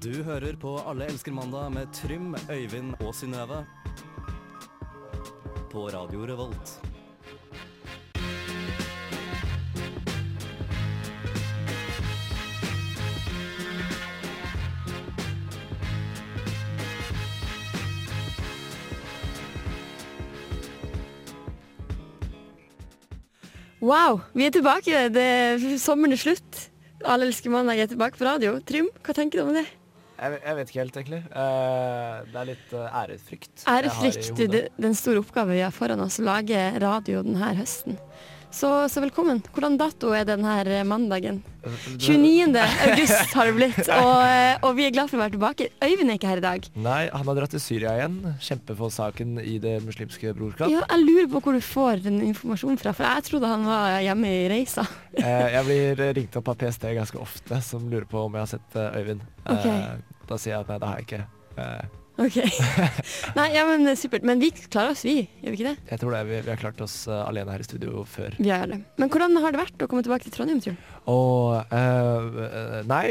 Du hører på Alle elsker mandag med Trym, Øyvind og Synnøve. På Radio Revolt. Wow, vi er tilbake. Det, sommeren er slutt. Alle elsker mandag er tilbake på radio. Trym, hva tenker du om det? Jeg, jeg vet ikke helt, egentlig. Eh, det er litt uh, ærefrykt. Ærefrykt, den store oppgaven vi har foran oss, å lage radio denne høsten. Så, så velkommen. Hvordan dato er denne mandagen? 29. august har det blitt, og, eh, og vi er glad for å være tilbake. Øyvind er ikke her i dag. Nei, han har dratt til Syria igjen. Kjempe for saken i Det muslimske brorskap. Ja, jeg lurer på hvor du får den informasjonen fra, for jeg trodde han var hjemme i reisa. Eh, jeg blir ringt opp av PST ganske ofte, som lurer på om jeg har sett eh, Øyvind. Ok. Eh, da sier jeg at nei, det har jeg ikke. Eh, Ok. Nei, ja, men supert. Men vi klarer oss, vi. Gjør vi ikke det? jeg tror det. Vi, vi har klart oss uh, alene her i studio før. Vi gjør det. Men hvordan har det vært å komme tilbake til Trondheim, tror du? Og uh, Nei,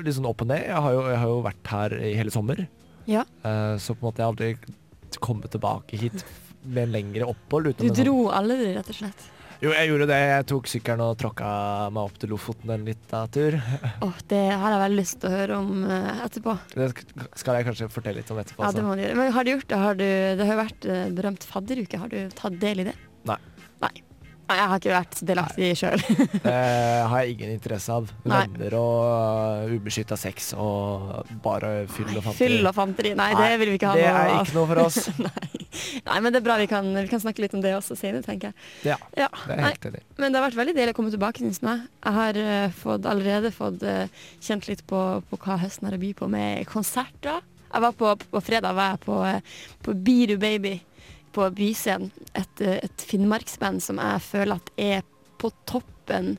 litt sånn opp og ned. Jeg har jo, jeg har jo vært her i hele sommer. Ja. Uh, så på en måte jeg har aldri kommet tilbake hit med en lengre opphold. Du dro sånn- dro aldri, rett og slett. Jo, jeg gjorde det. Jeg tok sykkelen og tråkka meg opp til Lofoten en liten tur. Åh, det har jeg veldig lyst til å høre om eh, etterpå. Det skal jeg kanskje fortelle litt om etterpå. Ja, det altså. må du gjøre. Men har du gjort det? Har du, det har jo vært eh, berømt fadderuke. Har du tatt del i det? Nei. Nei. Nei, jeg har ikke vært delaktig sjøl. Det har jeg ingen interesse av. Nei. Venner og uh, ubeskytta sex og bare fyll og fanteri. Fyll og fanteri. Nei, det vil vi ikke ha Det er ikke noe for oss. Nei. Nei, men det er bra. Vi kan, vi kan snakke litt om det også senere, tenker jeg. Ja, Ja. det er helt enig. men det har vært veldig deilig å komme tilbake, syns jeg. Jeg har uh, fått, allerede fått uh, kjent litt på, på hva høsten har å by på med konserter. Jeg var på, på fredag var jeg på, eh, på Biru Baby på Byscenen. Et, et finnmarksband som jeg føler at er på toppen,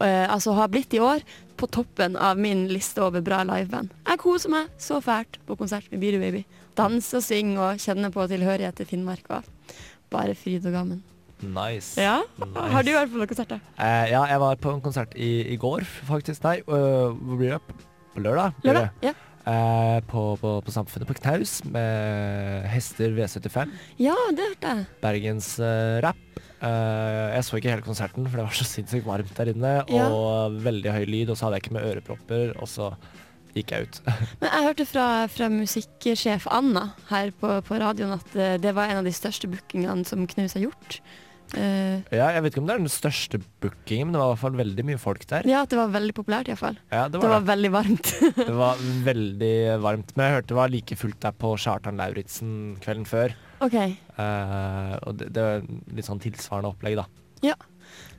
eh, altså har blitt i år, på toppen av min liste over bra liveband. Jeg koser meg så fælt på konsert med Biru Baby. Danse og synge og kjenne på tilhørighet til Finnmark. Og bare fryd og gammen. Nice. Ja, Nice. Har du vært på noen konserter? Eh, ja, jeg var på en konsert i, i går, faktisk. Nei, uh, hvor blir det? På lørdag? Lørdag? Ja. Eh, på, på, på Samfunnet på Knaus med Hester V75. ja, det hørte jeg. Bergens uh, rap. Eh, jeg så ikke hele konserten, for det var så sinnssykt varmt der inne. Ja. Og veldig høy lyd, og så hadde jeg ikke med ørepropper, og så gikk jeg ut. Men jeg hørte fra, fra musikksjef Anna her på, på radioen at det var en av de største bookingene som Knaus har gjort. Eh, ja, jeg vet ikke om det er den største bookingen, men det var i hvert fall veldig mye folk der. ja, det var veldig populært iallfall. Ja, det Det var var det. veldig varmt. Det var veldig varmt. Men jeg hørte det var like fullt der på Kjartan Lauritzen kvelden før. OK. Uh, og det, det var litt sånn tilsvarende opplegg, da. Ja.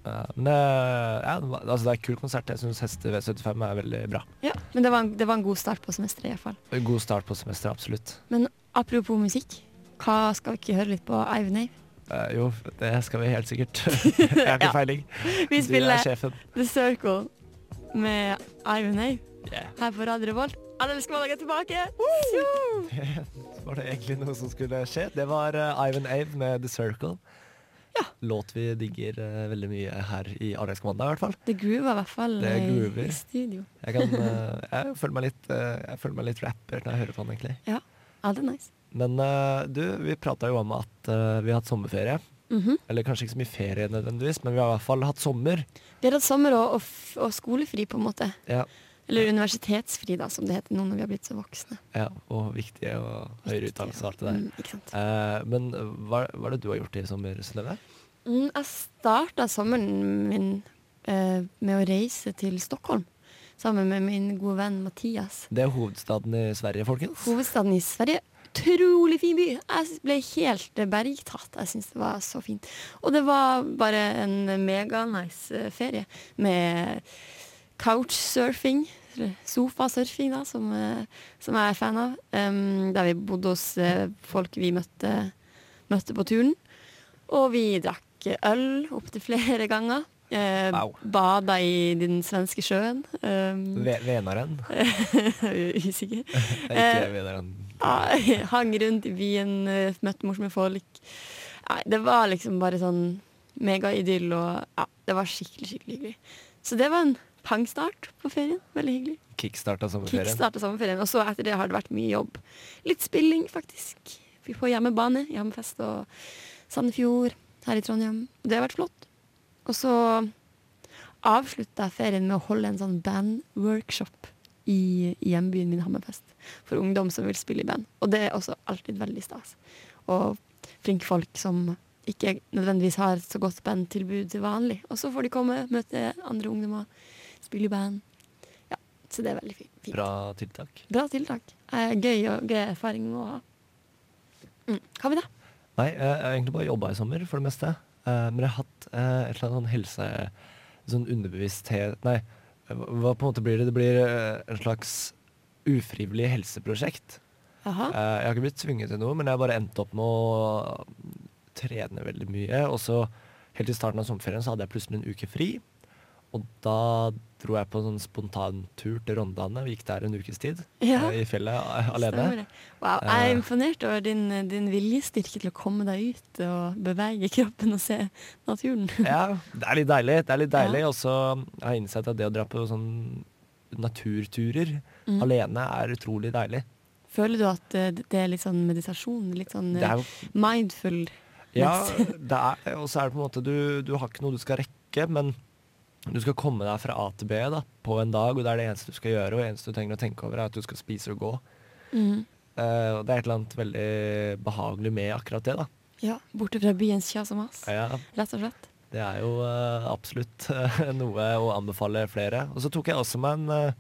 Uh, men eh, ja, det altså det er kul konsert. Jeg syns Heste V75 er veldig bra. ja. Men det var, en, det var en god start på semesteret iallfall. God start på semesteret, absolutt. Men apropos musikk, hva skal vi ikke høre litt på Eivind Ave? Eh, jo, det skal vi helt sikkert. jeg har ikke feiling peiling. Vi er spiller. The Circle med Ivan Ave Yeah. her på Radio Revolt. Alle elsker mandag er tilbake! Woo! Var det egentlig noe som skulle skje? Det var uh, Ivan Ave med The Circle. Ja. Låt vi digger uh, veldig mye her i mandag, i hvert fall. Det groover i hvert fall Det i studio. Jeg, kan, jeg, føler meg litt, jeg føler meg litt rapper når jeg hører på den, egentlig. Ja, det er nice. Men uh, du, vi prata jo om at uh, vi har hatt sommerferie. Mhm. Eller kanskje ikke så mye ferie nødvendigvis, men vi har i hvert fall hatt sommer. Vi har hatt sommer og, og, og skolefri, på en måte. Ja, Eller universitetsfri, da, som det heter nå når vi har blitt så voksne. ja Og viktige og høyere utdannelse og alt det der. Mm, ikke sant? Uh, men hva, hva er det du har gjort i sommer, Synnøve? Mm, jeg starta sommeren min med å reise til Stockholm. Sammen med min gode venn Mathias. Det er hovedstaden i Sverige, folkens. Hovedstaden i Sverige. Utrolig fin by. Jeg ble helt bergtatt. Jeg syns det var så fint. Og det var bare en meganice eh, ferie med couchsurfing. Sofasurfing, da, som, eh, som jeg er fan av. Um, der vi bodde hos eh, folk vi møtte, møtte på turen. Og vi drakk øl opptil flere ganger. Eh, Wow. Bada i den svenske sjøen. Um, Venaren. usikker. Det er ikke Venaren. Ja, hang rundt i byen, eh, møtte morsomme folk. Nei, det var liksom bare sånn megaidyll og ja, det var skikkelig, skikkelig hyggelig. Så det var en pangstart på ferien. Veldig hyggelig. Kickstarta sommerferien. Kickstarta sommerferien. Og så etter det har det vært mye jobb. Litt spilling, faktisk. Vi på hjemmebane. Hjemmefest og Sandefjord her i Trondheim. Det har vært flott. Og så avslutta jeg ferien med å holde en sånn bandworkshop i, hjembyen min, Hammerfest. For ungdom som vil spille i band. Og det er også alltid veldig stas. Og flinke folk som ikke nødvendigvis har så godt bandtilbud til vanlig. Og så får de komme, møte andre ungdommer, spille i band. Ja, så det er veldig fint. Bra tiltak. Bra tiltak. Eh, gøy og gøy erfaring å ha. Mm. Har vi det? Nei, jeg har egentlig bare jobba i sommer, for det meste. Eh, men jeg har hatt eh, et eller annet sånn helse... Sånn underbevissthet Nei, hva på en måte blir det? Det blir eh, en slags ufrivillig helseprosjekt. Jaha. Eh, jeg har ikke blitt tvunget til noe, men jeg har bare endt opp med å trene veldig mye. Og så helt i starten av sommerferien så hadde jeg plutselig en uke fri. Og da dro jeg på en sånn spontantur til Rondane og gikk der en ukes tid. Ja. eh, I fjellet alene. Wow, jeg er Eh. imponert over din, din viljestyrke til å komme deg ut og bevege kroppen og se naturen. Ja, det er litt deilig. Det er litt deilig. Ja. Og så har jeg innsett at det å dra på sånn naturturer Mm. alene er utrolig deilig. Føler du at eh, det er litt sånn meditasjon? Litt sånn Det jo mindful? Ja, og så er det på en måte du, du har ikke noe du skal rekke, men du skal komme deg fra A til B da, på en dag, og det er det eneste du skal gjøre. Og det eneste du trenger å tenke over, er at du skal spise og gå. Mm. Uh, og det er et eller annet veldig behagelig med akkurat det. da. Ja, borte fra byens kjas og mas, Ja, rett og slett. det er jo uh, absolutt uh, noe å anbefale flere. Og så tok jeg også meg en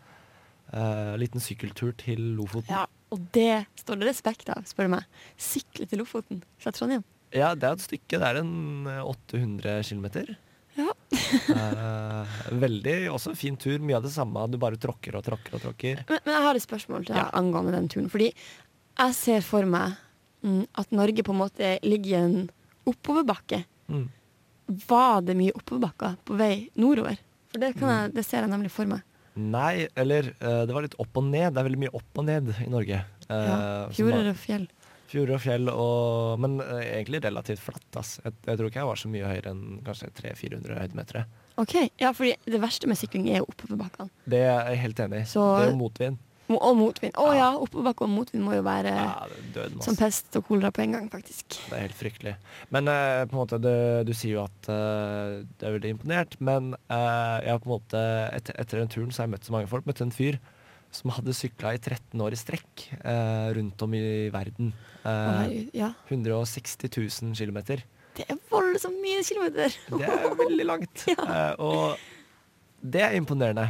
eh, liten sykkeltur til Lofoten. Ja, og det står det respekt av, spør du meg. Sykle til Lofoten fra Trondheim. Ja, det er et stykke. Det er en eh, 800 km. Eh, veldig også fin tur. Mye av det samme. Du bare tråkker og tråkker og tråkker. Men, men jeg har et spørsmål til deg Ja. angående den turen. Fordi jeg ser for meg mm, at Norge på en måte ligger i en oppoverbakke. Mm. Var det mye oppoverbakker på vei nordover? For det, kan jeg, det ser jeg nemlig for meg. Nei, eller uh, det var litt opp og ned. Det er veldig mye opp og ned i Norge. Uh, Ja, Fjorder og fjell. Fjorder og fjell, og, men eh, egentlig relativt flatt. Ass. Jeg, jeg tror ikke jeg var så mye høyere enn kanskje 300-400 høydemeter. Ok, ja, fordi det verste med sykling er jo oppoverbakkene. Det er jeg helt enig i. Så- det er jo motvind. Og motvind. Å Ja. ja, oppoverbakke og motvind må jo være Ja, døden, som pest og kolera på en gang, faktisk. Det er helt fryktelig. Men uh, på en måte, du, du sier jo at uh, du er veldig imponert, men uh, jeg har på en måte, etter, etter den turen så har jeg møtt så mange folk. Møtte en fyr som hadde sykla i 13 år i strekk eh, rundt om i verden. Eh, ja. 160 000 km. Det er voldsomt mye kilometer! Det er veldig langt. Ja. Eh, og det er imponerende.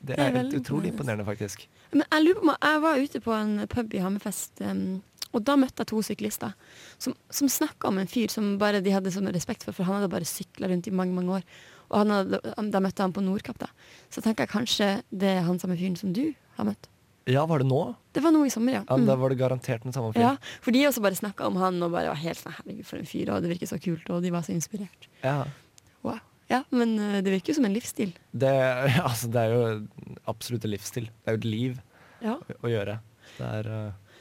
Det Det er er, utrolig imponerende, faktisk. Men jeg lurer på Jeg var ute på en pub i Hammerfest, um, og da møtte jeg to syklister som, som snakka om en fyr som bare de hadde sånn respekt for, for han hadde bare sykla rundt i mange mange år. Og han hadde, da møtte han på Nordkapp, da. Så tenker jeg kanskje det er han samme fyren som du har møtt. Ja, var det nå? Det var nå i sommer, ja. Ja, Mm. Da var det garantert den samme fyren. Ja, for de også bare snakka om han og bare var helt sånn Herregud, for en fyr, og det virker så kult, og de var så inspirert. Ja. Wow. Ja, men uh, det virker jo som en livsstil. Det, ja, altså, det er jo absolutt en livsstil. Det er jo et liv Ja. å, å gjøre. Det er uh...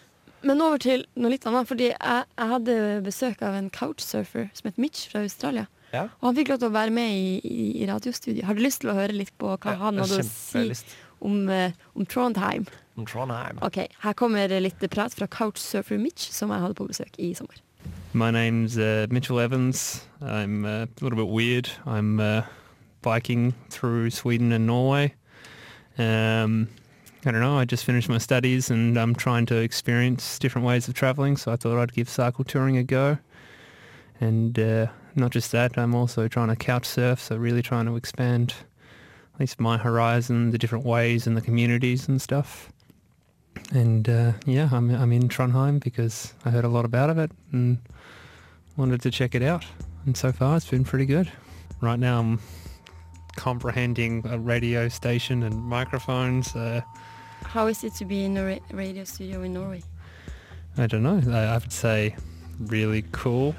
Men over til noe litt annet. Fordi jeg, jeg hadde besøk av en couchsurfer som het Mitch fra Australia. Ja. Og han fikk lov til å være med i, i, i radiostudiet. Har du lyst til å høre litt på hva ja, han hadde å si om, eh, om Trondheim? Om Trondheim. Ok, Her kommer litt prat fra couchsurfer Mitch, som jeg hadde på besøk i sommer. My name's uh, Mitchell Evans. I'm uh, a little bit weird. I'm uh, biking through Sweden and Norway. Um, I don't know. I just finished my studies and I'm trying to experience different ways of traveling. So I thought I'd give cycle touring a go. And uh, not just that, I'm also trying to couch surf. So really trying to expand at least my horizon, the different ways and the communities and stuff. And uh, yeah, I'm I'm in Trondheim because I heard a lot about it and wanted to check it out. And so far, it's been pretty good. Right now, I'm comprehending a radio station and microphones. Uh, How is it to be in a ra radio studio in Norway? I don't know. I, I would say really cool.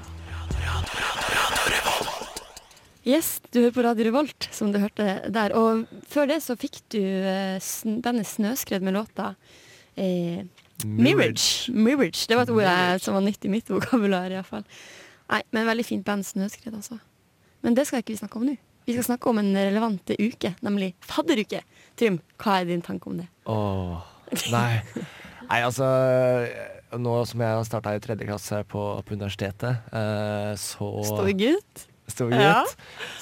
Yes, du hører på Radio Revolt, som du hørte der. Og før det så fikk du eh, bandet Snøskred med låta eh, Mirage. Mirage. Det var et ord jeg, som var nytt i mitt vokabular, iallfall. Nei, men veldig fint band, Snøskred, altså. Men det skal ikke vi snakke om nå. Vi skal snakke om en relevant uke, nemlig fadderuke. Trym, hva er din tanke om det? Åh, nei. Nei, altså Nå som jeg har starta i tredje klasse på, på universitetet, eh, så Står gutt? Ja.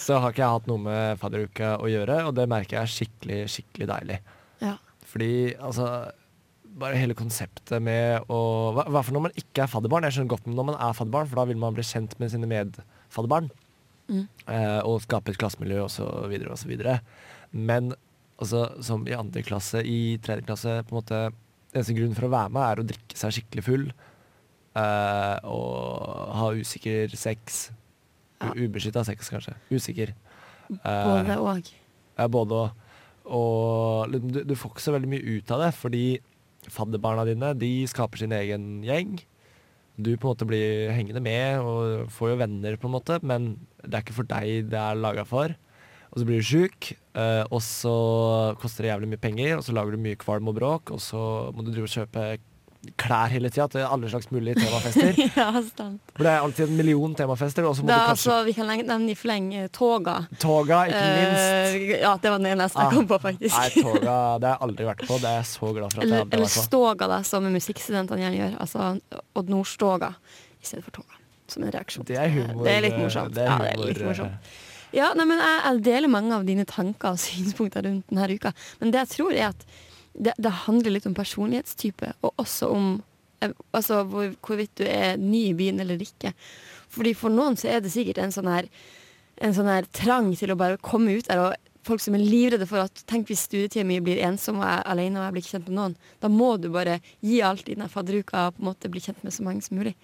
så har ikke jeg hatt noe med fadderuka å gjøre, og det merker jeg er skikkelig, skikkelig deilig. Ja. Fordi altså bare hele konseptet med å hva, hva for når man ikke er fadderbarn? Jeg skjønner godt når man er fadderbarn, for da vil man bli kjent med sine medfadderbarn. Mm. Eh, og skape et klassemiljø så videre. Men altså, som i andre klasse, i tredje klasse på en måte Eneste grunn for å være med er å drikke seg skikkelig full. Eh, og ha usikker sex. Ja. Ubeskytta sex, kanskje. Usikker. Eh, Både og. ja, både og. Og du, du får ikke så veldig mye ut av det, fordi fadderbarna dine de skaper sin egen gjeng. Du på en måte blir hengende med og får jo venner, på en måte, men det er ikke for deg det er laga for. Og så blir du sjuk, eh, og så koster det jævlig mye penger, og så lager du mye kvalm og bråk, og så må du drive og kjøpe klær hele tida til alle slags mulige temafester. ja, sant. For det er alltid en million temafester, og så må Da, du kanskje altså, vi kan nevne i fleng eh, toga. Toga, ikke minst. Uh, ja, det var den eneste Ah, jeg kom på, faktisk. Nei, toga det har jeg aldri vært på. Det er jeg så glad for at jeg Eller, aldri har vært på. stoga, da, som musikkstudentene gjerne gjør. Altså Odd Nordstoga i stedet for toga. Som en reaksjon. Det er humor. Det er litt morsomt. Det er ja, det er litt morsomt. eh, Ja, nei, men jeg, jeg deler mange av dine tanker og synspunkter rundt denne uka. Men det jeg tror er at det, det handler litt om personlighetstype, og også om eh, altså, hvor, hvorvidt du er ny i byen eller ikke. Fordi For noen så er det sikkert en sånn her, en sånn her trang til å bare komme ut der. og Folk som er livredde for at tenk hvis studietida mi blir ensom og jeg er alene og jeg blir ikke kjent med noen. Da må du bare gi alt i den fadderuka og på en måte bli kjent med så mange som mulig.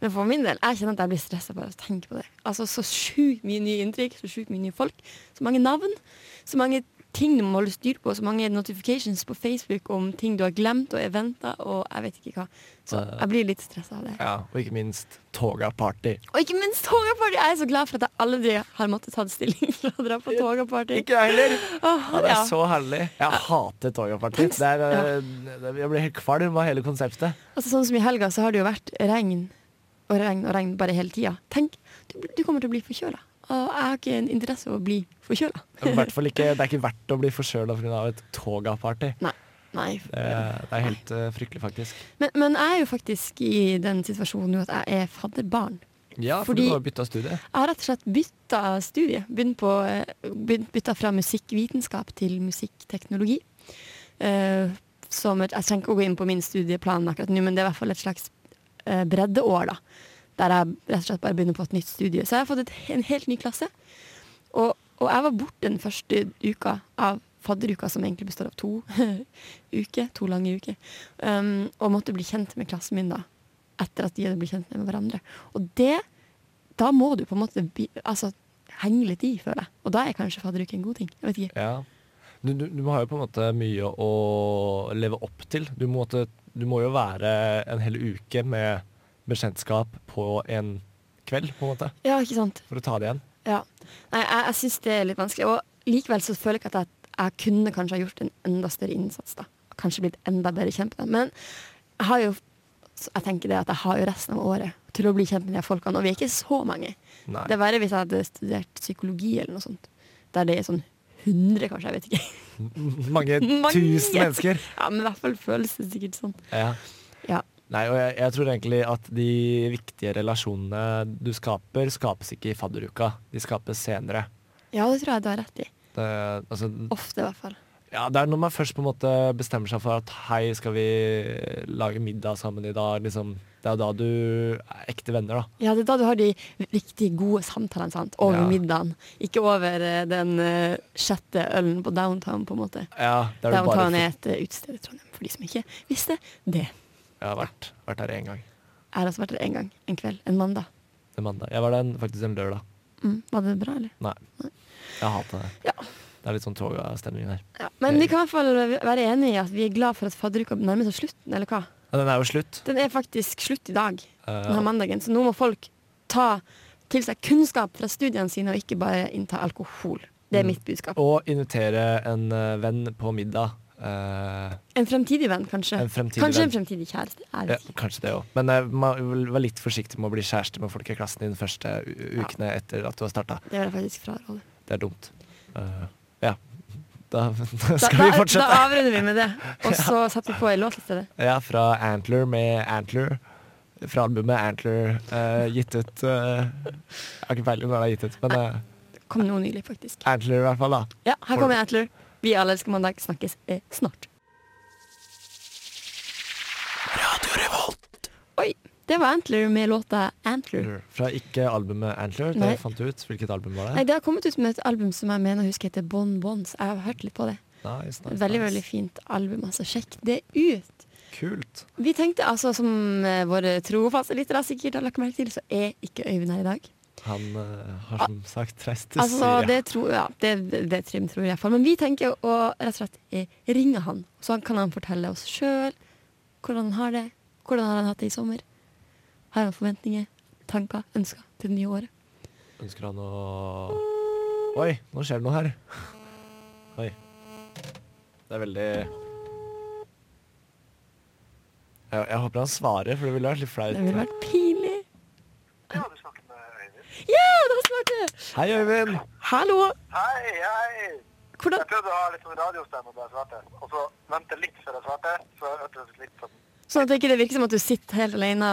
Men for min del, jeg kjenner at jeg blir stressa bare av å tenke på det. Altså Så sjukt mye nye inntrykk, så sjukt mye nye folk. Så mange navn. Så mange ting du må holde styr på. Så mange notifications på Facebook om ting du har glemt, og eventer og jeg vet ikke hva. Så Eh. jeg blir litt stressa av det. Ja, og ikke minst Toga-party. Og ikke minst toga-party! Jeg er så glad for at jeg aldri har måttet ta stilling for å dra på toga-party. Ikke jeg heller! Oh, Ja, det er ja. så herlig. Jeg hater Toga-party. Eh, Jeg blir helt kvalm av hele konseptet. Altså, sånn som i helga, så har det jo vært regn og regn og regn bare hele tida. Tenk, du, du kommer til å bli forkjøla. Og jeg har ikke en interesse av å bli forkjøla. Det er ikke verdt å bli forkjøla pga. et Toga-party. Nei. Det, det er helt Nei. fryktelig, faktisk. Men, men jeg er jo faktisk i den situasjonen nå at jeg er fadderbarn. Ja, for Fordi- du har bytta studie. Jeg har rett og slett bytta studie. Begynt eh, bytta fra musikkvitenskap til musikkteknologi. Uh, som jeg trenger ikke å gå inn på min studieplan akkurat nå, men det er i hvert fall et slags eh, breddeår, da. Der jeg rett og slett bare begynner på et nytt studie. Så jeg har fått et, en helt ny klasse. Og, og jeg var borte den første uka av fadderuka, som egentlig består av to uker. To lange uker. Um, og måtte bli kjent med klassen min da, etter at de hadde blitt kjent med hverandre. Og det da må du på en måte altså, henge litt i, føler jeg. Og da er kanskje fadderuke en god ting. Jeg vet ikke. Ja. Du, du, du har jo på en måte mye å leve opp til. Du, måtte, du må jo være en hel uke med bekjentskap på en kveld, på en måte, Ja, ikke sant? for å ta det igjen. Ja. Nei, jeg, jeg syns det er litt vanskelig. Og likevel så føler jeg ikke at jeg, jeg kunne kanskje ha gjort en enda større innsats, da. Kanskje blitt enda bedre kjent med. Men jeg har jo jeg tenker det at jeg har jo resten av året til å bli kjent med de folkene, og vi er ikke så mange. Nei. Det er verre hvis jeg hadde studert psykologi eller noe sånt. Der det er sånn 100, kanskje. Jeg vet ikke. Mange, Mange. tusen mennesker. Ja, Men i hvert fall føles det sikkert sånn. Ja. Ja. Nei, og jeg, jeg tror egentlig at de viktige relasjonene du skaper, skapes ikke i fadderuka. De skapes senere. Ja, det tror jeg du har rett i. Det, altså, Ofte, i hvert fall. ja, det er når man først på en måte bestemmer seg for at hei, skal vi lage middag sammen i dag. Liksom, det er da du er ekte venner, da. Ja, det er da du har de riktig gode samtalene sant? over Ja. middagen. Ikke over eh, den uh, sjette ølen på downtown, på en måte. Ja, det er Downtown for, er et eh, utested i Trondheim, for de som ikke visste det. Jeg har vært, vært her én gang. Jeg har også vært her en gang. En kveld. En mandag. En mandag. Jeg var der en- faktisk en lørdag. Mm, var det bra, eller? Nei. Jeg hater det. Ja. Det er litt sånn toga-stemning der. Ja. Men vi kan i hvert fall være enige i at vi er glad for at fadderuka nærmer seg slutten, eller hva? Ja, den er jo slutt. Den er faktisk slutt i dag, denne Eh, mandagen, så nå må folk ta til seg kunnskap fra studiene sine, og ikke bare innta alkohol. Det er Mm. mitt budskap. og invitere en eh, venn på middag. Eh, En fremtidig venn, kanskje. en fremtidig Kanskje en fremtidig kjæreste. Ja, kanskje det òg. Men uh, vær litt forsiktig med å bli kjæreste med folk i klassen din de første ukene etter at du har starta. Det vil jeg faktisk fraråde. det er dumt. Uh, ja. Da, da skal da, vi da avrunder vi med det, og så setter vi på en låt i stedet. Ja, fra Antler med Antler. Fra albumet Antler, gitt ut Jeg har ikke peiling når det er gitt ut, men Kom noe nylig, faktisk. Antler i hvert fall, da. Ja, her kommer Antler. Vi alle elsker mandag. Snakkes eh, snart. Oi, det var Antler med låta Antler. Fra ikke albumet Antler. Det jeg fant du ut. Hvilket album var det? Nei, det? Det har kommet ut med et album som jeg mener husker heter Bon Bons. Jeg har hørt litt på det. Nice, nice, Veldig, nice. veldig fint album. altså Sjekk det ut. Kult. Vi tenkte altså, som eh, våre trofaste lyttere sikkert har lagt merke til, så er ikke Øyvind her i dag. Han uh, har som sagt reist til Altså, Syria. det, tror, ja, det, det Trym tror i hvert fall. Men vi tenker å rett og slett eh, ringe han, så han kan han fortelle oss sjøl hvordan han har det. Hvordan har han hatt det i sommer? Har han forventninger, tanker, ønsker til det nye året? Ønsker han å Oi, nå skjer det noe her. Oi. Det er veldig jeg, jeg håper han svarer, for det ville vært litt flaut. Det ville vært pinlig. Ja, du snakker med Øyvind. Ja, da svarte jeg! Hei, Øyvind! Hallo! Hei, hei. Hvordan Jeg prøvde å ha litt sånn radiostemme da jeg svarte, og så vente litt før jeg svarte, så hørtes det litt sånn Sånn at det ikke virker som at du sitter helt alene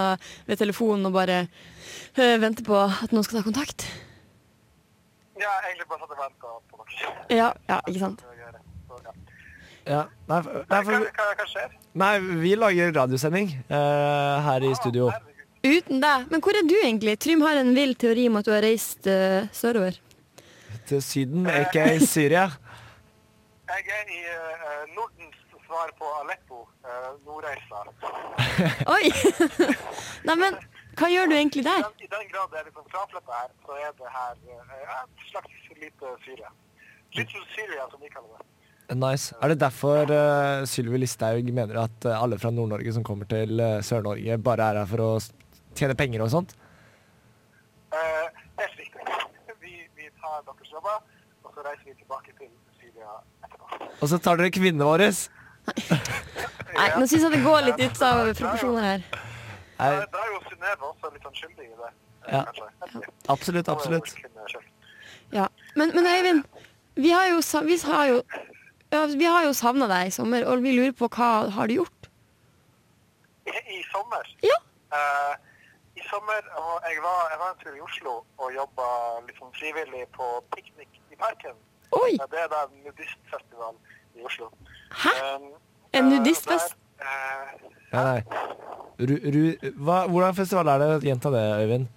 ved telefonen og bare øh, venter på at noen skal ta kontakt? Ja, egentlig bare satt og venta på noe. Ja, ja, ikke sant? Så, ja. Ja, nei, nei, for, hva, hva skjer? nei, vi lager radiosending uh, her i studio. Herregud. Uten deg. Men hvor er du egentlig? Trym har en vill teori om at du har reist uh, sørover. Til Syden, ikke i Syria. Jeg er i uh, Nordens svar på Aleppo, uh, Nordreisa. Oi! Neimen, hva gjør du egentlig I der? den, I den grad det er liksom fraflytta her, så er det her eh, et slags lite Syria. Little Syria, som vi kaller det. Nice. Er det derfor uh, Sylvi Listhaug mener at alle fra Nord-Norge som kommer til Sør-Norge, bare er her for å tjene penger og sånt? Uh, helt riktig. Vi, vi tar deres jobber, og så reiser vi tilbake til Syria etterpå. Og så tar dere kvinnene våre. Nei, nå syns jeg det går litt ut av proporsjoner her. Nei, Da, er jo Synnøve også litt sånn skyldig i det. Ja. absolutt, absolutt. Ja. Men, men Øyvind, vi har jo, vi har jo, ja, vi har jo savna deg i sommer, og vi lurer på hva har du gjort? I, I sommer? Ja. Eh, I sommer, og jeg var, jeg var en tur i Oslo og jobba sånn frivillig på piknik i parken. Oi! Det er da en nudistfestival i Oslo. Hæ? Um, En eh, nudistfest? der, eh, Nei, nei. Ru, ru, hva, hvordan festival er det? Gjenta det, Øyvind.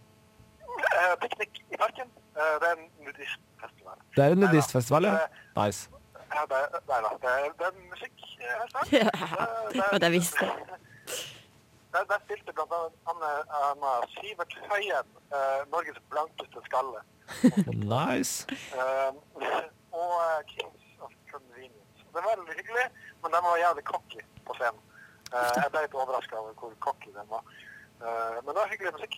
Uh, piknik i parken. Uh, det er en nudistfestival. Det er en nudistfestival, ja? Nice. Ja, det. Det, er- det er musikk her snart. Ja, det var det jeg visste. Der, der spilte blant annet Anna Sivert Høien, eh, Norges blankeste skalle. Nice. Eh, og eh, Kings of Convenience. Det var veldig hyggelig, men de var jævlig cocky på scenen. Eh, jeg ble litt overraska over hvor cocky de var. Eh, men det var hyggelig musikk.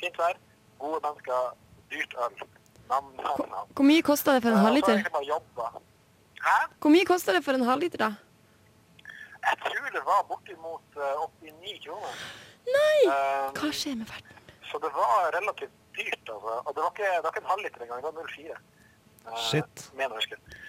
Fint vær, gode mennesker, dyrt øl. Nam, nam, nam. Hvor mye kosta det for en Eh, halvliter? Hæ? Hvor mye kosta det for en halvliter, da? Jeg tror det var bortimot eh, 89 kroner. Nei! Um, Hva skjer med verden? Så det var relativt dyrt, altså. Og det var ikke, det var ikke en halvliter engang, det var 0,4. Eh, Shit.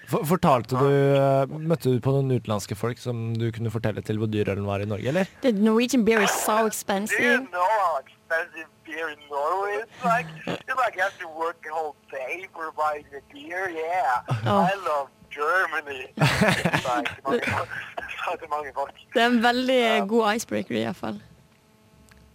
Fortalte du eh, Møtte du på noen utenlandske folk som du kunne fortelle til hvor dyr ølen var i Norge, eller? The Norwegian beer is so Do you know how expensive beer in Norway is like? You like have to work a whole day for buying a beer. Yeah, Oh. I love Germany. Like, sa til mange folk. Det er en veldig god icebreaker, iallfall.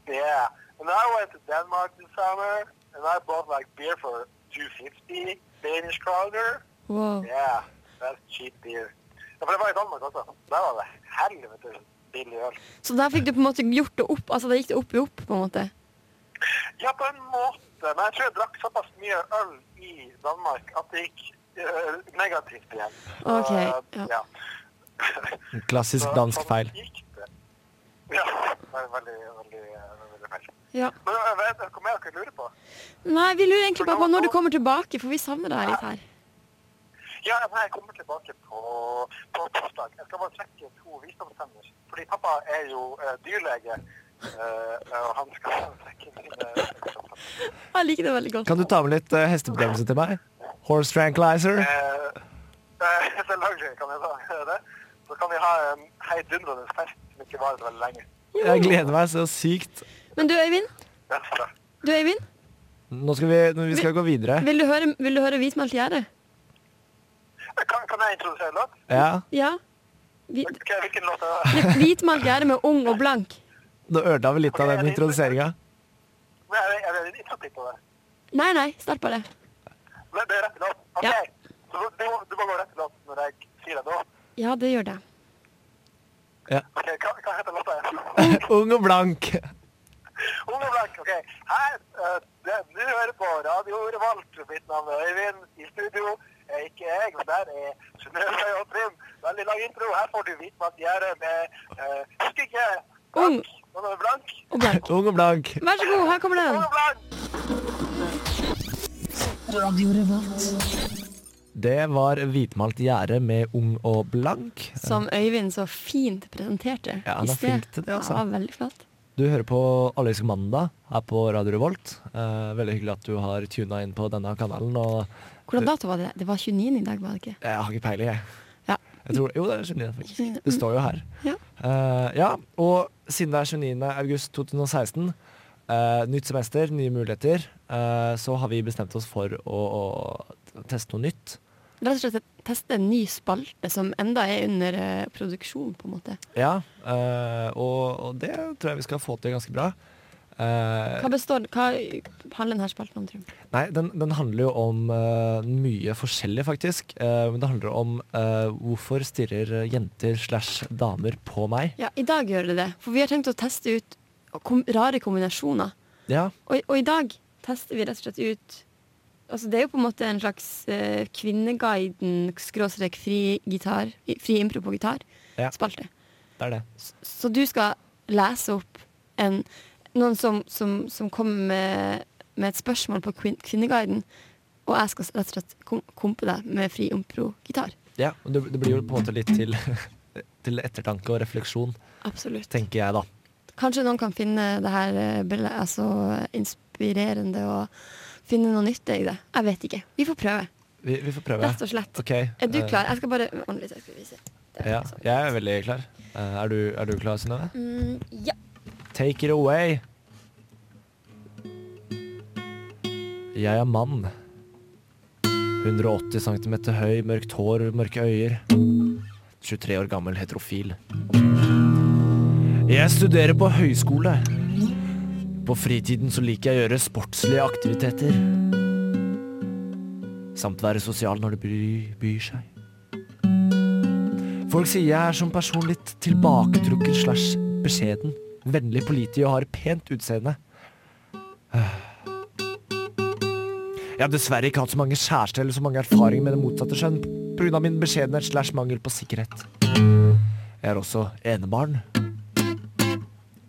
Yeah, and I went to Denmark this summer, and I bought like beer for 250 Danish kroner. Wow. Yeah, that's cheap beer. Ja, for det var i Danmark også. Der var det helvete billig øl. Så der fikk du på en måte gjort det opp? Altså, det gikk det opp i opp, på en måte? Ja, på en måte. Men jeg tror jeg drakk såpass mye øl i Danmark at det gikk uh, negativt igjen. Så, Ok, ja. ja. Klassisk dansk feil. Ja, veldig, veldig, veldig feil. Ja. Men jeg vet hva mer dere lurer på? Nei, vi lurer egentlig bare på når du kommer tilbake, for vi savner deg litt her. Ja, nei, jeg kommer tilbake på, på torsdag. Jeg skal bare trekke to visdomstenner. Fordi pappa er jo eh, dyrlege, eh, og han skal trekke mine. Jeg liker det veldig godt. Kan du ta med litt uh, hestebedømmelse til meg? Horse tranquilizer. Eh, eh, selvfølgelig kan jeg ta det. Så kan vi ha en heidundrende fest som ikke varer veldig lenge. Jeg gleder meg så sykt. Men du Øyvind, du Øyvind, Nå skal vi, vi skal gå videre. vil du høre, vil du høre Hvitmalt gjerde? Eh, Kan, kan jeg introdusere en låt? Ja, Ja. Vi, okay, Hvilken låt er det? hvitmalt gjerde med ung og blank. Nå ødela vi litt av den introduseringa. Er det, en introtid på det? Nei, nei, start på Men Det er rett låt? Ok. Ja. Så du, du, må- du må gå rett låt når jeg sier det da. Ja, det gjør det. Ja. Ok, Hva, hva heter låta? Ung og blank. Ung og Blank, ok. Her, uh, det- du hører på Radio Revolt. Mitt navn er Øyvind. I studio er ikke jeg, men der er Synnøve og Trym. Veldig lang intro. Her får du hvitmat gjerde med uh, Husker ikke. Ung. Blank. Og blank. Ung og blank. Vær så god, her kommer den. og Blank. Det var hvitmalt gjerde med ung og blank. Som Øyvind så fint presenterte Ja, i sted. det, altså. Ja, veldig flott. Du hører på Allergisk mandag her på Radio Revolt. Eh, veldig hyggelig at du har tuna inn på denne kanalen. Og Hvordan dato var det? Det var 29. i dag, var det ikke? jeg har ikke peiling, jeg. Ja. jeg tror, jo, det er 29. faktisk. Det står jo her. Ja. Eh, ja, og siden det er 29. august 2016, Uh, nytt semester, nye muligheter, Uh, så har vi bestemt oss for å, å teste noe nytt. Rett og slett teste en ny spalte som enda er under eh, produksjon, på en måte. Ja, eh, og, det tror jeg vi skal få til ganske bra. Eh, Hva består, hva handler denne spalten om, Trym? Nei, den, den handler jo om mye forskjellig, faktisk. Men det handler om hvorfor stirrer jenter slash damer på meg. Ja, i dag gjør det det. For vi har tenkt å teste ut rare kombinasjoner. Ja, Og, og i dag tester vi rett og slett ut Altså Det er jo på en måte en slags uh, Kvinneguiden skråstrek fri gitar, fri impro på gitar Ja. det er det. Så du skal lese opp en, noen som, som, som kommer med, med et spørsmål på kvin Kvinneguiden, og jeg skal rett og slett kom kompe deg med fri impro-gitar. Ja, og det, det blir jo på en måte litt til, til ettertanke og refleksjon, Absolutt. tenker jeg da. Kanskje noen kan finne det her bele- altså, inspirerende og finne noe nytte i det. Jeg vet ikke. Vi får prøve, Vi, vi får prøve. rett og slett. Okay. Er du eh, klar? Jeg skal bare ordne litt. Skal vise. Ja, sånn. jeg er veldig klar. Eh, er, du, er du klar, Synnøve? Mm, ja. Take it away. Jeg er mann. 180 cm høy, mørkt hår, mørke øyer. 23 år gammel, heterofil. Jeg studerer på høyskole. På fritiden så liker jeg å gjøre sportslige aktiviteter. Samt være sosial når det byr, byr seg. Folk sier jeg er som person litt tilbaketrukken slash beskjeden. Vennlig pålitelig og har pent utseende. Jeg har dessverre ikke hatt så mange kjærester eller så mange erfaringer med det motsatte kjønn pga. min beskjedenhet slash mangel på sikkerhet. Jeg er også enebarn.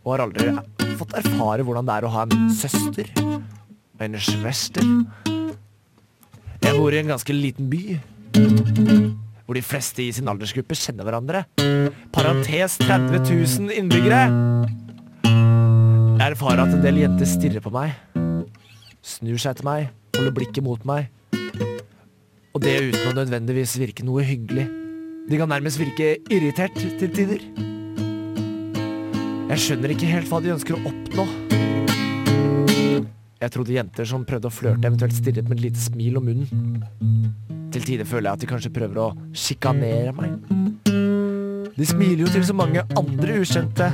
Og har aldri fått erfare hvordan det er å ha en søster. En svester. Jeg bor i en ganske liten by. Hvor de fleste i sin aldersgruppe kjenner hverandre. Parentes 30 000 innbyggere. Jeg erfarer at en del jenter stirrer på meg. Snur seg til meg, holder blikket mot meg. Og det uten å nødvendigvis virke noe hyggelig. De kan nærmest virke irritert til tider. Jeg skjønner ikke helt hva de ønsker å oppnå. Jeg trodde jenter som prøvde å flørte, eventuelt stirret med et lite smil om munnen. Til tider føler jeg at de kanskje prøver å sjikanere meg. De smiler jo til så mange andre ukjente,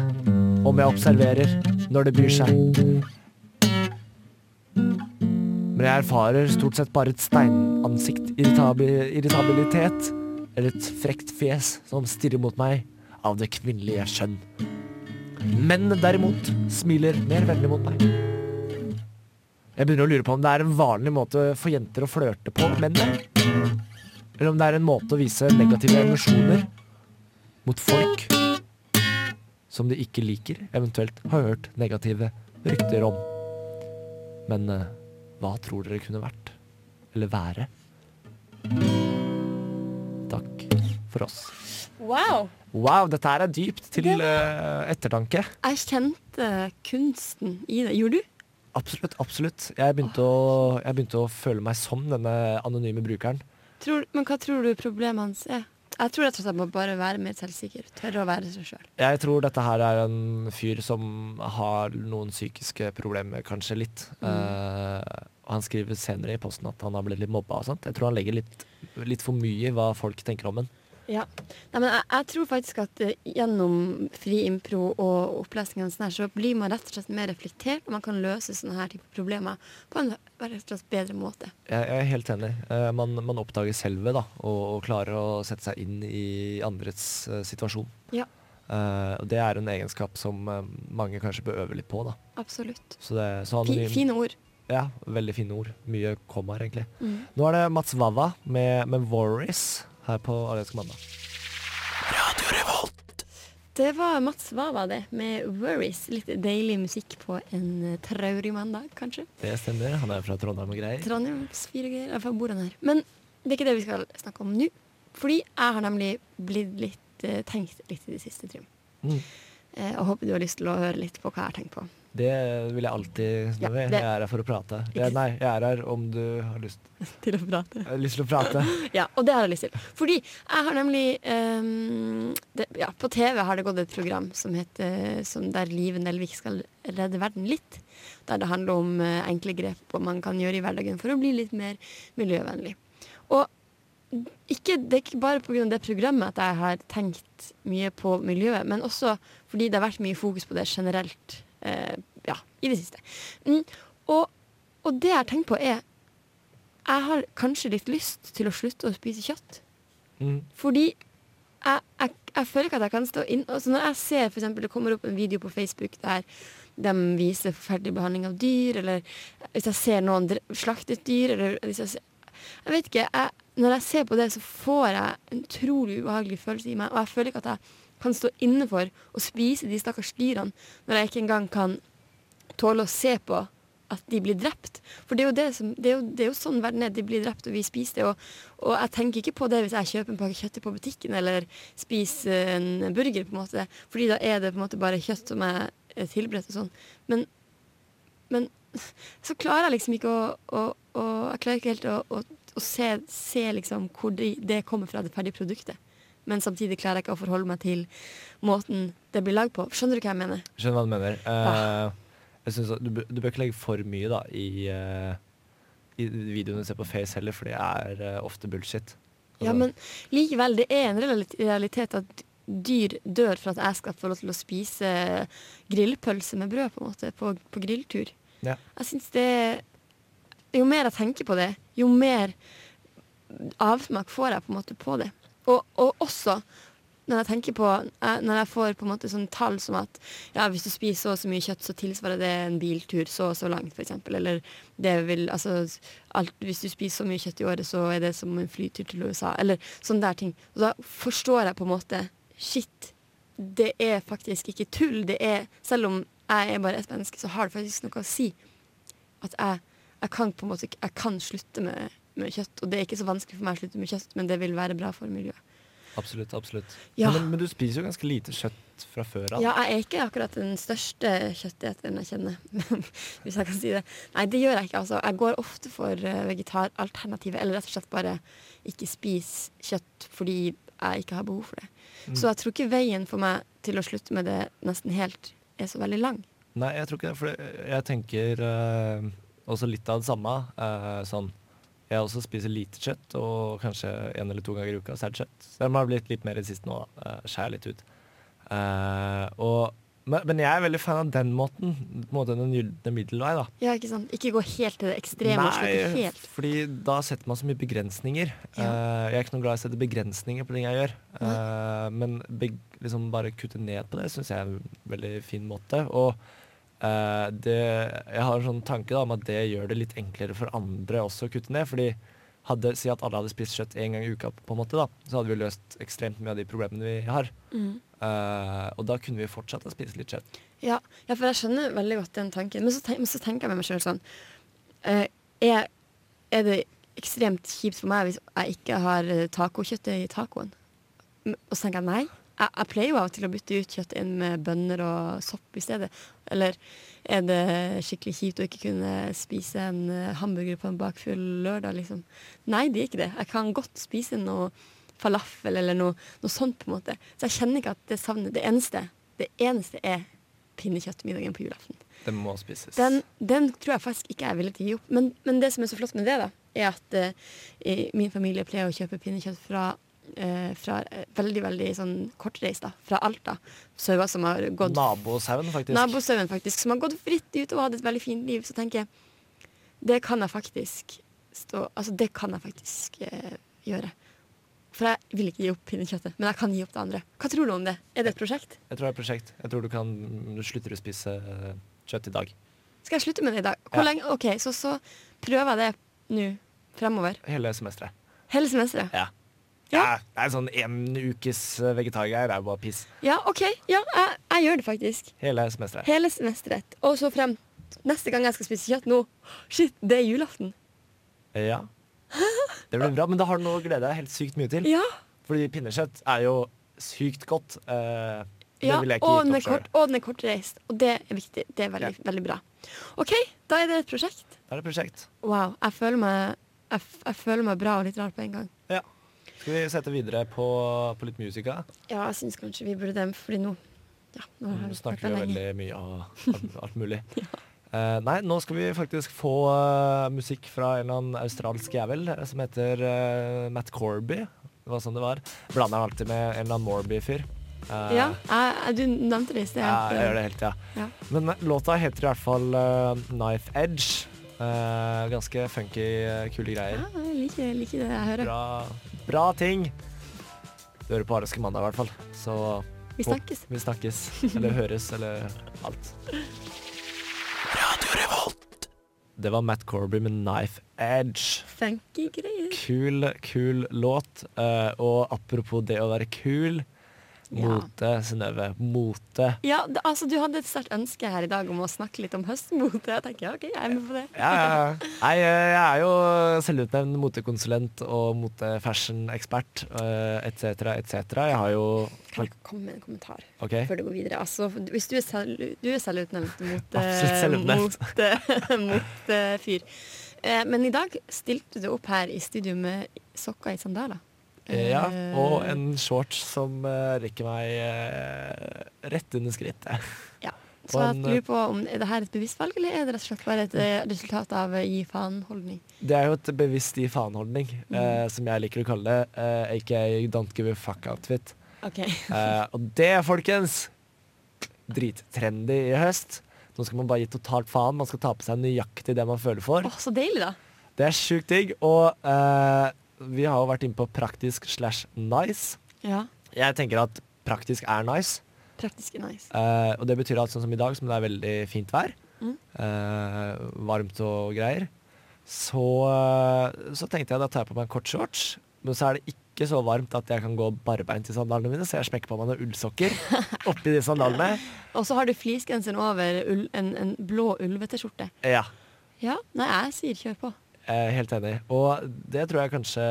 om jeg observerer, når det byr seg. Men jeg erfarer stort sett bare et steinansikt, irritabilitet, eller et frekt fjes som stirrer mot meg av det kvinnelige skjønn. Menn derimot smiler mer vennlig mot meg. Jeg begynner å lure på om det er en vanlig måte for jenter å flørte på mennene. Eller om det er en måte å vise negative emosjoner mot folk som de ikke liker, eventuelt har hørt negative rykter om. Men eh, hva tror dere kunne vært? Eller være? Takk for oss. Wow! Wow, dette her er dypt til uh, ettertanke. Jeg kjente kunsten i det. Gjorde du? Absolutt. absolutt. Jeg begynte, å, jeg begynte å føle meg som denne anonyme brukeren. Tror, men hva tror du problemet hans er? Jeg tror rett og slett må bare være mer selvsikker. Tørre å være seg sjøl. Jeg tror dette her er en fyr som har noen psykiske problemer, kanskje litt. Mm. Uh, han skriver senere i posten at han har blitt litt mobba og sånt. Jeg tror han legger litt, litt for mye i hva folk tenker om ham. Ja. Nei, men jeg, jeg tror faktisk at eh, gjennom fri impro og opplesningene sånn her, så blir man rett og slett mer reflektert, og man kan løse sånne her type problemer på en rett og slett bedre måte. Jeg, jeg er helt enig. Eh, man, man oppdager selve da, og, og klarer å sette seg inn i andres uh, situasjon. Ja. Uh, og det er en egenskap som eh, mange kanskje bør øve litt på. da. Absolutt. Så det, så anonym- fine ord. Ja, veldig fine ord. Mye kommaer, egentlig. Mm. Nå er det Mats Wawa med, med Voris her på Ariansk mandag. Det var Mats Wawa, det, med 'Worries'. Litt deilig musikk på en eh, traurig mandag, kanskje. Det stemmer. Han er fra Trondheim og greier. Trondheims fire greier. Iallfall bor han her. Men det er ikke det vi skal snakke om nå. Fordi jeg har nemlig blitt litt eh, tenkt litt i det siste, Trym. Mm. Jeg og håper du har lyst til å høre litt på hva jeg har tenkt på. Det vil jeg alltid Snorre. det- Jeg er her for å prate. Jeg, nei, jeg er her om du har lyst, Til å prate. lyst til å prate. Ja, og det har jeg lyst til. Fordi jeg har nemlig um, det, ja, På TV har det gått et program som heter som Der Live Nelvik skal redde verden litt. Der det handler om eh, enkle grep og man kan gjøre i hverdagen for å bli litt mer miljøvennlig. Og ikke, det er ikke bare pga. det programmet at jeg har tenkt mye på miljøet, men også fordi det har vært mye fokus på det generelt ja, i det siste. Mm, og, og det jeg har tenkt på, er jeg har kanskje litt lyst til å slutte å spise kjøtt. Mm. Fordi jeg, jeg, jeg føler ikke at jeg kan stå inn altså Når jeg ser for eksempel, det kommer opp en video på Facebook der de viser forferdelig behandling av dyr, eller hvis jeg ser noen slaktet dyr, eller hvis jeg ser Jeg vet ikke. Jeg, når jeg ser på det, så får jeg en utrolig ubehagelig følelse i meg, og jeg føler ikke at jeg kan stå inne for å spise de stakkars dyrene når jeg ikke engang kan tåle å se på at de blir drept. For det er jo, det som, det er jo, det er jo sånn verden er. De blir drept, og vi spiser det. Og, og jeg tenker ikke på det hvis jeg kjøper en pakke kjøtt på butikken eller spiser en burger, på en måte. Fordi da er det på en måte bare kjøtt som er er tilberedt og sånn. Men, men så klarer jeg liksom ikke å, å, å Jeg klarer ikke helt å, å, se, se liksom hvor de, det kommer fra, det ferdige produktet. Men samtidig klarer jeg ikke å forholde meg til måten det blir lagd på. Skjønner du hva jeg mener? Skjønner hva du mener. Eh, jeg synes du, du bør ikke legge for mye da, i, uh, i videoene du ser på Face heller, for det er uh, ofte bullshit. Ja, men likevel, det er en realitet at dyr dør for at jeg skal få lov til å spise grillpølse med brød på en måte, på, på grilltur. Ja. Jeg synes det Jo mer jeg tenker på det, jo mer avsmak får jeg på en måte på det. Og, og også når jeg tenker på eh, Når jeg får på en måte sånne tall som at ja, hvis du spiser så og så mye kjøtt, så tilsvarer det en biltur så og så langt, f.eks. Eller det vil Altså alt, hvis du spiser så mye kjøtt i året, så er det som en flytur til USA. Eller sånne der ting. Og da forstår jeg på en måte Shit, det er faktisk ikke tull. Det er Selv om jeg er bare et menneske, så har det faktisk noe å si. At jeg, jeg kan på en måte Jeg kan slutte med, med kjøtt. Og det er ikke så vanskelig for meg å slutte med kjøtt, men det vil være bra for miljøet. Absolutt. absolutt. Ja. Men, men du spiser jo ganske lite kjøtt fra før av. Ja, jeg er ikke akkurat den største kjøtteteren jeg kjenner, hvis jeg kan si det. Nei, det gjør jeg ikke. altså. Jeg går ofte for eh, vegetaralternativet, eller rett og slett bare ikke spise kjøtt fordi jeg ikke har behov for det. Så jeg tror ikke veien for meg til å slutte med det nesten helt er så veldig lang. Nei, jeg tror ikke det. For jeg tenker uh, også litt av det samme. Uh, sånn Jeg også spiser lite kjøtt, og kanskje en eller to ganger i uka så er det kjøtt. Så det har blitt litt mer i det siste nå. Uh, Skjærer litt ut. Uh, og, men, jeg er veldig fan av den måten. På en måte Den gylne middelvei, da. Ja, ikke sant? Ikke gå helt til det ekstreme Nei, helt. fordi da setter man så mye begrensninger. Ja. Uh, jeg er ikke noe glad i å sette begrensninger på ting jeg gjør. Uh, men beg, liksom bare kutte ned på det syns jeg er en veldig fin måte. Og eh, det, jeg har en sånn tanke da, om at det gjør det litt enklere for andre også å kutte ned. fordi hadde, Si at alle hadde spist kjøtt én gang i uka, på en måte da, så hadde vi løst ekstremt mye av de problemene vi har. Mm. Uh, og da kunne vi fortsatt å spist litt kjøtt. Ja, ja, for jeg skjønner veldig godt den tanken. Men så, tenk, men så tenker jeg med meg sjøl sånn uh, er, er det ekstremt kjipt for meg hvis jeg ikke har tacokjøttet i tacoen? Og så tenker jeg nei. Jeg, jeg pleier jo av og til å bytte ut kjøtt inn med bønner og sopp i stedet. Eller er det skikkelig kjipt å ikke kunne spise en eh, hamburger på en bakfull lørdag, liksom? Nei, det er ikke det. Jeg kan godt spise noe falafel eller noe, noe sånt, på en måte. Så jeg kjenner ikke at det savner Det eneste, det eneste er pinnekjøttmiddagen på julaften. Den må spises. Den, den tror jeg faktisk ikke jeg villig til å gi opp. Men, men det som er så flott med det, da, er at eh, min familie pleier å kjøpe pinnekjøtt fra, eh, fra eh, veldig veldig sånn kortreist, da. Fra Alta. Sauer som har gått Nabosauen, faktisk. Nabosauen, faktisk. Som har gått fritt ut og hatt et veldig fint liv. Så tenker jeg det kan jeg faktisk stå Altså, det kan jeg faktisk eh, gjøre. For jeg vil ikke gi opp pinnekjøttet, men jeg kan gi opp det andre. Hva tror du om det? Er det et prosjekt? Jeg tror det er et prosjekt. Jeg tror du kan du slutter å spise eh, kjøtt i dag. Skal jeg slutte med det i dag? Hvor Ja. lenge? OK, så, så prøver jeg det nå fremover. Hele semesteret. Hele semesteret. Ja. Ja. Ja, det er sånn en ukes eh, vegetargreier. Det er jo bare piss. Ja, OK. Ja, jeg, jeg gjør det faktisk. Hele semesteret. Hele semesteret. Og så frem neste gang jeg skal spise kjøtt nå. Shit, det er julaften. Ja. Det blir bra, men da har du noe å glede deg helt sykt mye til. Ja. Fordi pinnekjøtt er jo sykt godt. Eh, det ja ville jeg ikke og, den er kort, og den er kortreist. Og det er viktig. Det er veldig, veldig bra. OK, da er det et prosjekt. Da er det et prosjekt. Wow. Jeg føler meg, jeg, jeg føler meg bra og litt rar på en gang. Ja. Skal vi sette videre på, på litt musika? Ja, jeg syns kanskje vi burde det, fordi nå ja, nå har vi snakker vi veldig mye av alt, alt mulig. uh, nei, nå skal vi faktisk få uh, musikk fra en eller annen australsk jævel eh, som heter uh, Matt Corby. Det var sånn det var. Blander alltid med en eller annen Morby-fyr. Uh, Ja, jeg, du nevnte det i sted. ja, jeg gjør det hele tida. Ja. Men låta heter i hvert fall uh, Knife Edge. Eh, ganske funky, eh, kule greier. Ja, jeg liker, liker det jeg hører. Bra, bra ting. Du hører på Ariske mandag, i hvert fall. Så Vi snakkes. vi snakkes. Eller høres, eller alt. Det var Matt Corby med Knife Edge. Funky greier. Kul, kul låt. Uh, og apropos det å være kul. Ja. Synnøve. Mote. Ja, det, altså Du hadde et sterkt ønske her i dag om å snakke litt om høstmote. Jeg tenker, ok, jeg er med på det. Ja, ja, ja. Nei, eh, jeg er jo selvutnevnt motekonsulent og motefashion-ekspert etc., etc. Jeg har jo Kan jeg komme med en kommentar okay. før du går videre? Altså, hvis du er, selv, du er selvutnevnt mot, Absolutt selvutnevnt. eh, mot eh. Eh, men i dag stilte du opp her i studio med sokker i sandaler. Eh, Ja, Eh, og en shorts som eh, rekker meg rett under skrittet. Ja. Så jeg lurer på om er det her et bevisst valg, eller er det rett og slett bare et resultat av gi faen-holdning? Det er jo et bevisst gi faen-holdning, Mm. eh, som jeg liker å kalle det. Eh, aka don't give a fuck-outfit. Okay. Eh, og det, folkens, drittrendy i høst. Nå skal man bare gi totalt faen. Man skal ta på seg nøyaktig det man føler for. Oh, så deilig, da. Det er sjukt digg. Og eh, vi har jo vært inne på praktisk slash nice. Ja. Jeg tenker at praktisk er nice. Praktisk er nice. Eh, og det betyr at sånn som i dag, som det er veldig fint vær, Mm. eh, varmt og greier, så, eh, så tenkte jeg da tar jeg på meg en kort shorts. Men så er det ikke så varmt at jeg kan gå barbeint i sandalene mine, så jeg smekker på meg noen ullsokker oppi de sandalene. Og så har du fleecegenseren over ull, en, en blå ulvete-skjorte. Ja, Ja, nei, jeg sier kjør på. Eh, helt enig. Og det tror jeg kanskje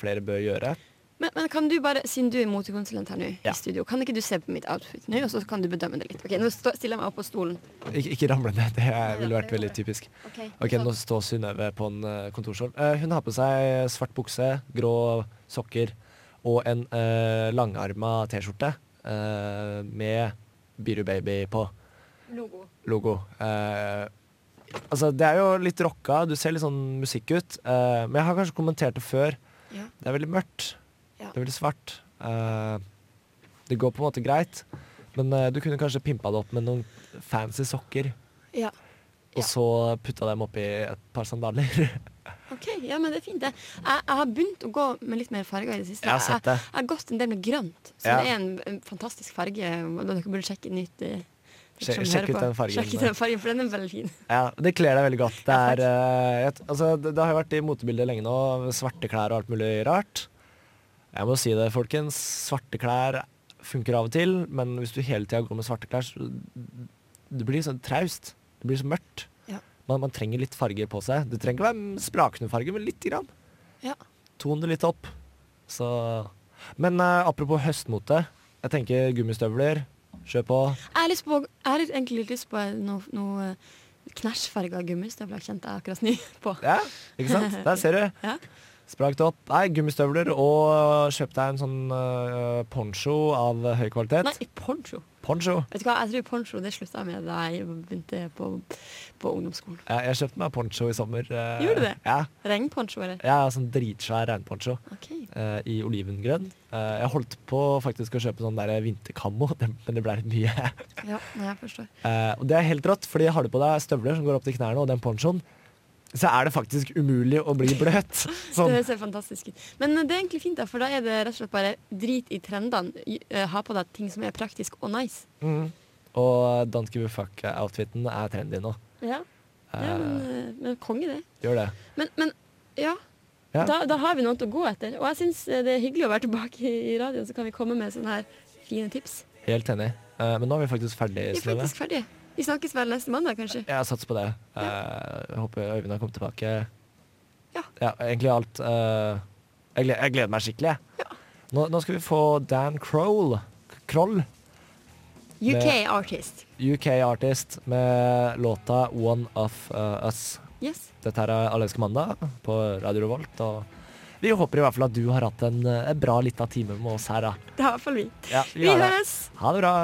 flere bør gjøre. Men, men kan du bare, siden du er motekonsulent her nå Ja. i studio, kan ikke du se på mitt outfit nå, og så kan du bedømme det litt? Ok, Nå stå, stiller jeg meg opp på stolen. Ik ikke ramle ned, det ville vært veldig typisk. Ok, okay Nå står Synnøve på en uh, kontorstol. Uh, hun har på seg svart bukse, grå sokker og en uh, langarma T-skjorte uh, med Biru Baby på Logo. logo. Altså, det er jo litt rocka, du ser litt sånn musikk ut. Uh, men jeg har kanskje kommentert det før. Ja. Det er veldig mørkt. Ja. Det er veldig svart. Uh, det går på en måte greit, men uh, du kunne kanskje pimpa det opp med noen fancy sokker. Ja. Og så putta dem oppi et par sandaler. OK, ja, men det er fint, det. Jeg, jeg har begynt å gå med litt mer farger i det siste. Jeg har sett det. Jeg, jeg har gått en del med grønt, som Ja. er en, en fantastisk farge. Dere burde sjekke nytt. ut. Sjekk- sjekk ut den fargen. Sjekk ut den fargen, for den er veldig fin. Ja, Det kler deg veldig godt. Det, er, eh, et, altså, det, det har jo vært i motebildet lenge nå. Svarte klær og alt mulig rart. Jeg må si det, folkens. Svarte klær funker av og til, men hvis du hele tida går med svarte klær, så det blir sånn traust. Det blir så mørkt. Ja. Man, man trenger litt farger på seg. Det trenger ikke være sprakende farger, men lite grann. Ja. Det litt opp. Så Men uh, apropos høstmote. Jeg tenker gummistøvler. Kjør på. Jeg har, egentlig lyst på noe, noe knæsjfarga gummistøvler, kjente jeg akkurat ny på. Ja, ikke sant? Der ser du. Ja. Sprang det opp. Nei, gummistøvler og kjøp deg en sånn uh, poncho av høy kvalitet. Nei, poncho. Poncho. Vet du hva, jeg tror poncho det slutta med da jeg begynte på, på ungdomsskolen. Ja, jeg kjøpte meg poncho i sommer. Uh, Gjorde du det? Ja. Regnponcho, eller? Ja, sånn dritsvær regnponcho Ok. uh, i olivengrønn. Jeg holdt på faktisk å kjøpe sånn der vinterkammo, men det ble litt mye. Ja, jeg forstår. Og det er helt rått, fordi har du på deg støvler som går opp til knærne, og den ponchoen, så er det faktisk umulig å bli bløt. Sånn. Det ser fantastisk ut. Men det er egentlig fint, da, for da er det rett og slett bare drit i trendene. Eh, Ha på deg ting som er praktisk og nice. Mm. Og Don't give a fuck-outfiten er trendy nå. Ja, ja men, Eh, eh, men konge, det. gjør det. Men, men ja. Ja. Da, da har vi noe å gå etter. Og jeg syns det er hyggelig å være tilbake i, radioen, så kan vi komme med sånne her fine tips. Helt enig. Eh, men nå er vi faktisk ferdige, Vi er faktisk ferdige. Vi snakkes vel neste mandag, kanskje? Jeg satser på det. Ja. jeg håper Øyvind har kommet tilbake. Ja. egentlig alt. eh, jeg, gleder, jeg gleder meg skikkelig. jeg. Nå, nå skal vi få Dan Kroll. Kroll, UK Artist. UK artist, med låta One of uh, Us. Yes. Dette her er Allerske mandag på Radio Revolt. Og vi håper i hvert fall at du har hatt en, eh, en bra lita time med oss her. da. Det har i hvert fall vi. Ja, Vi har høres! Ha det bra.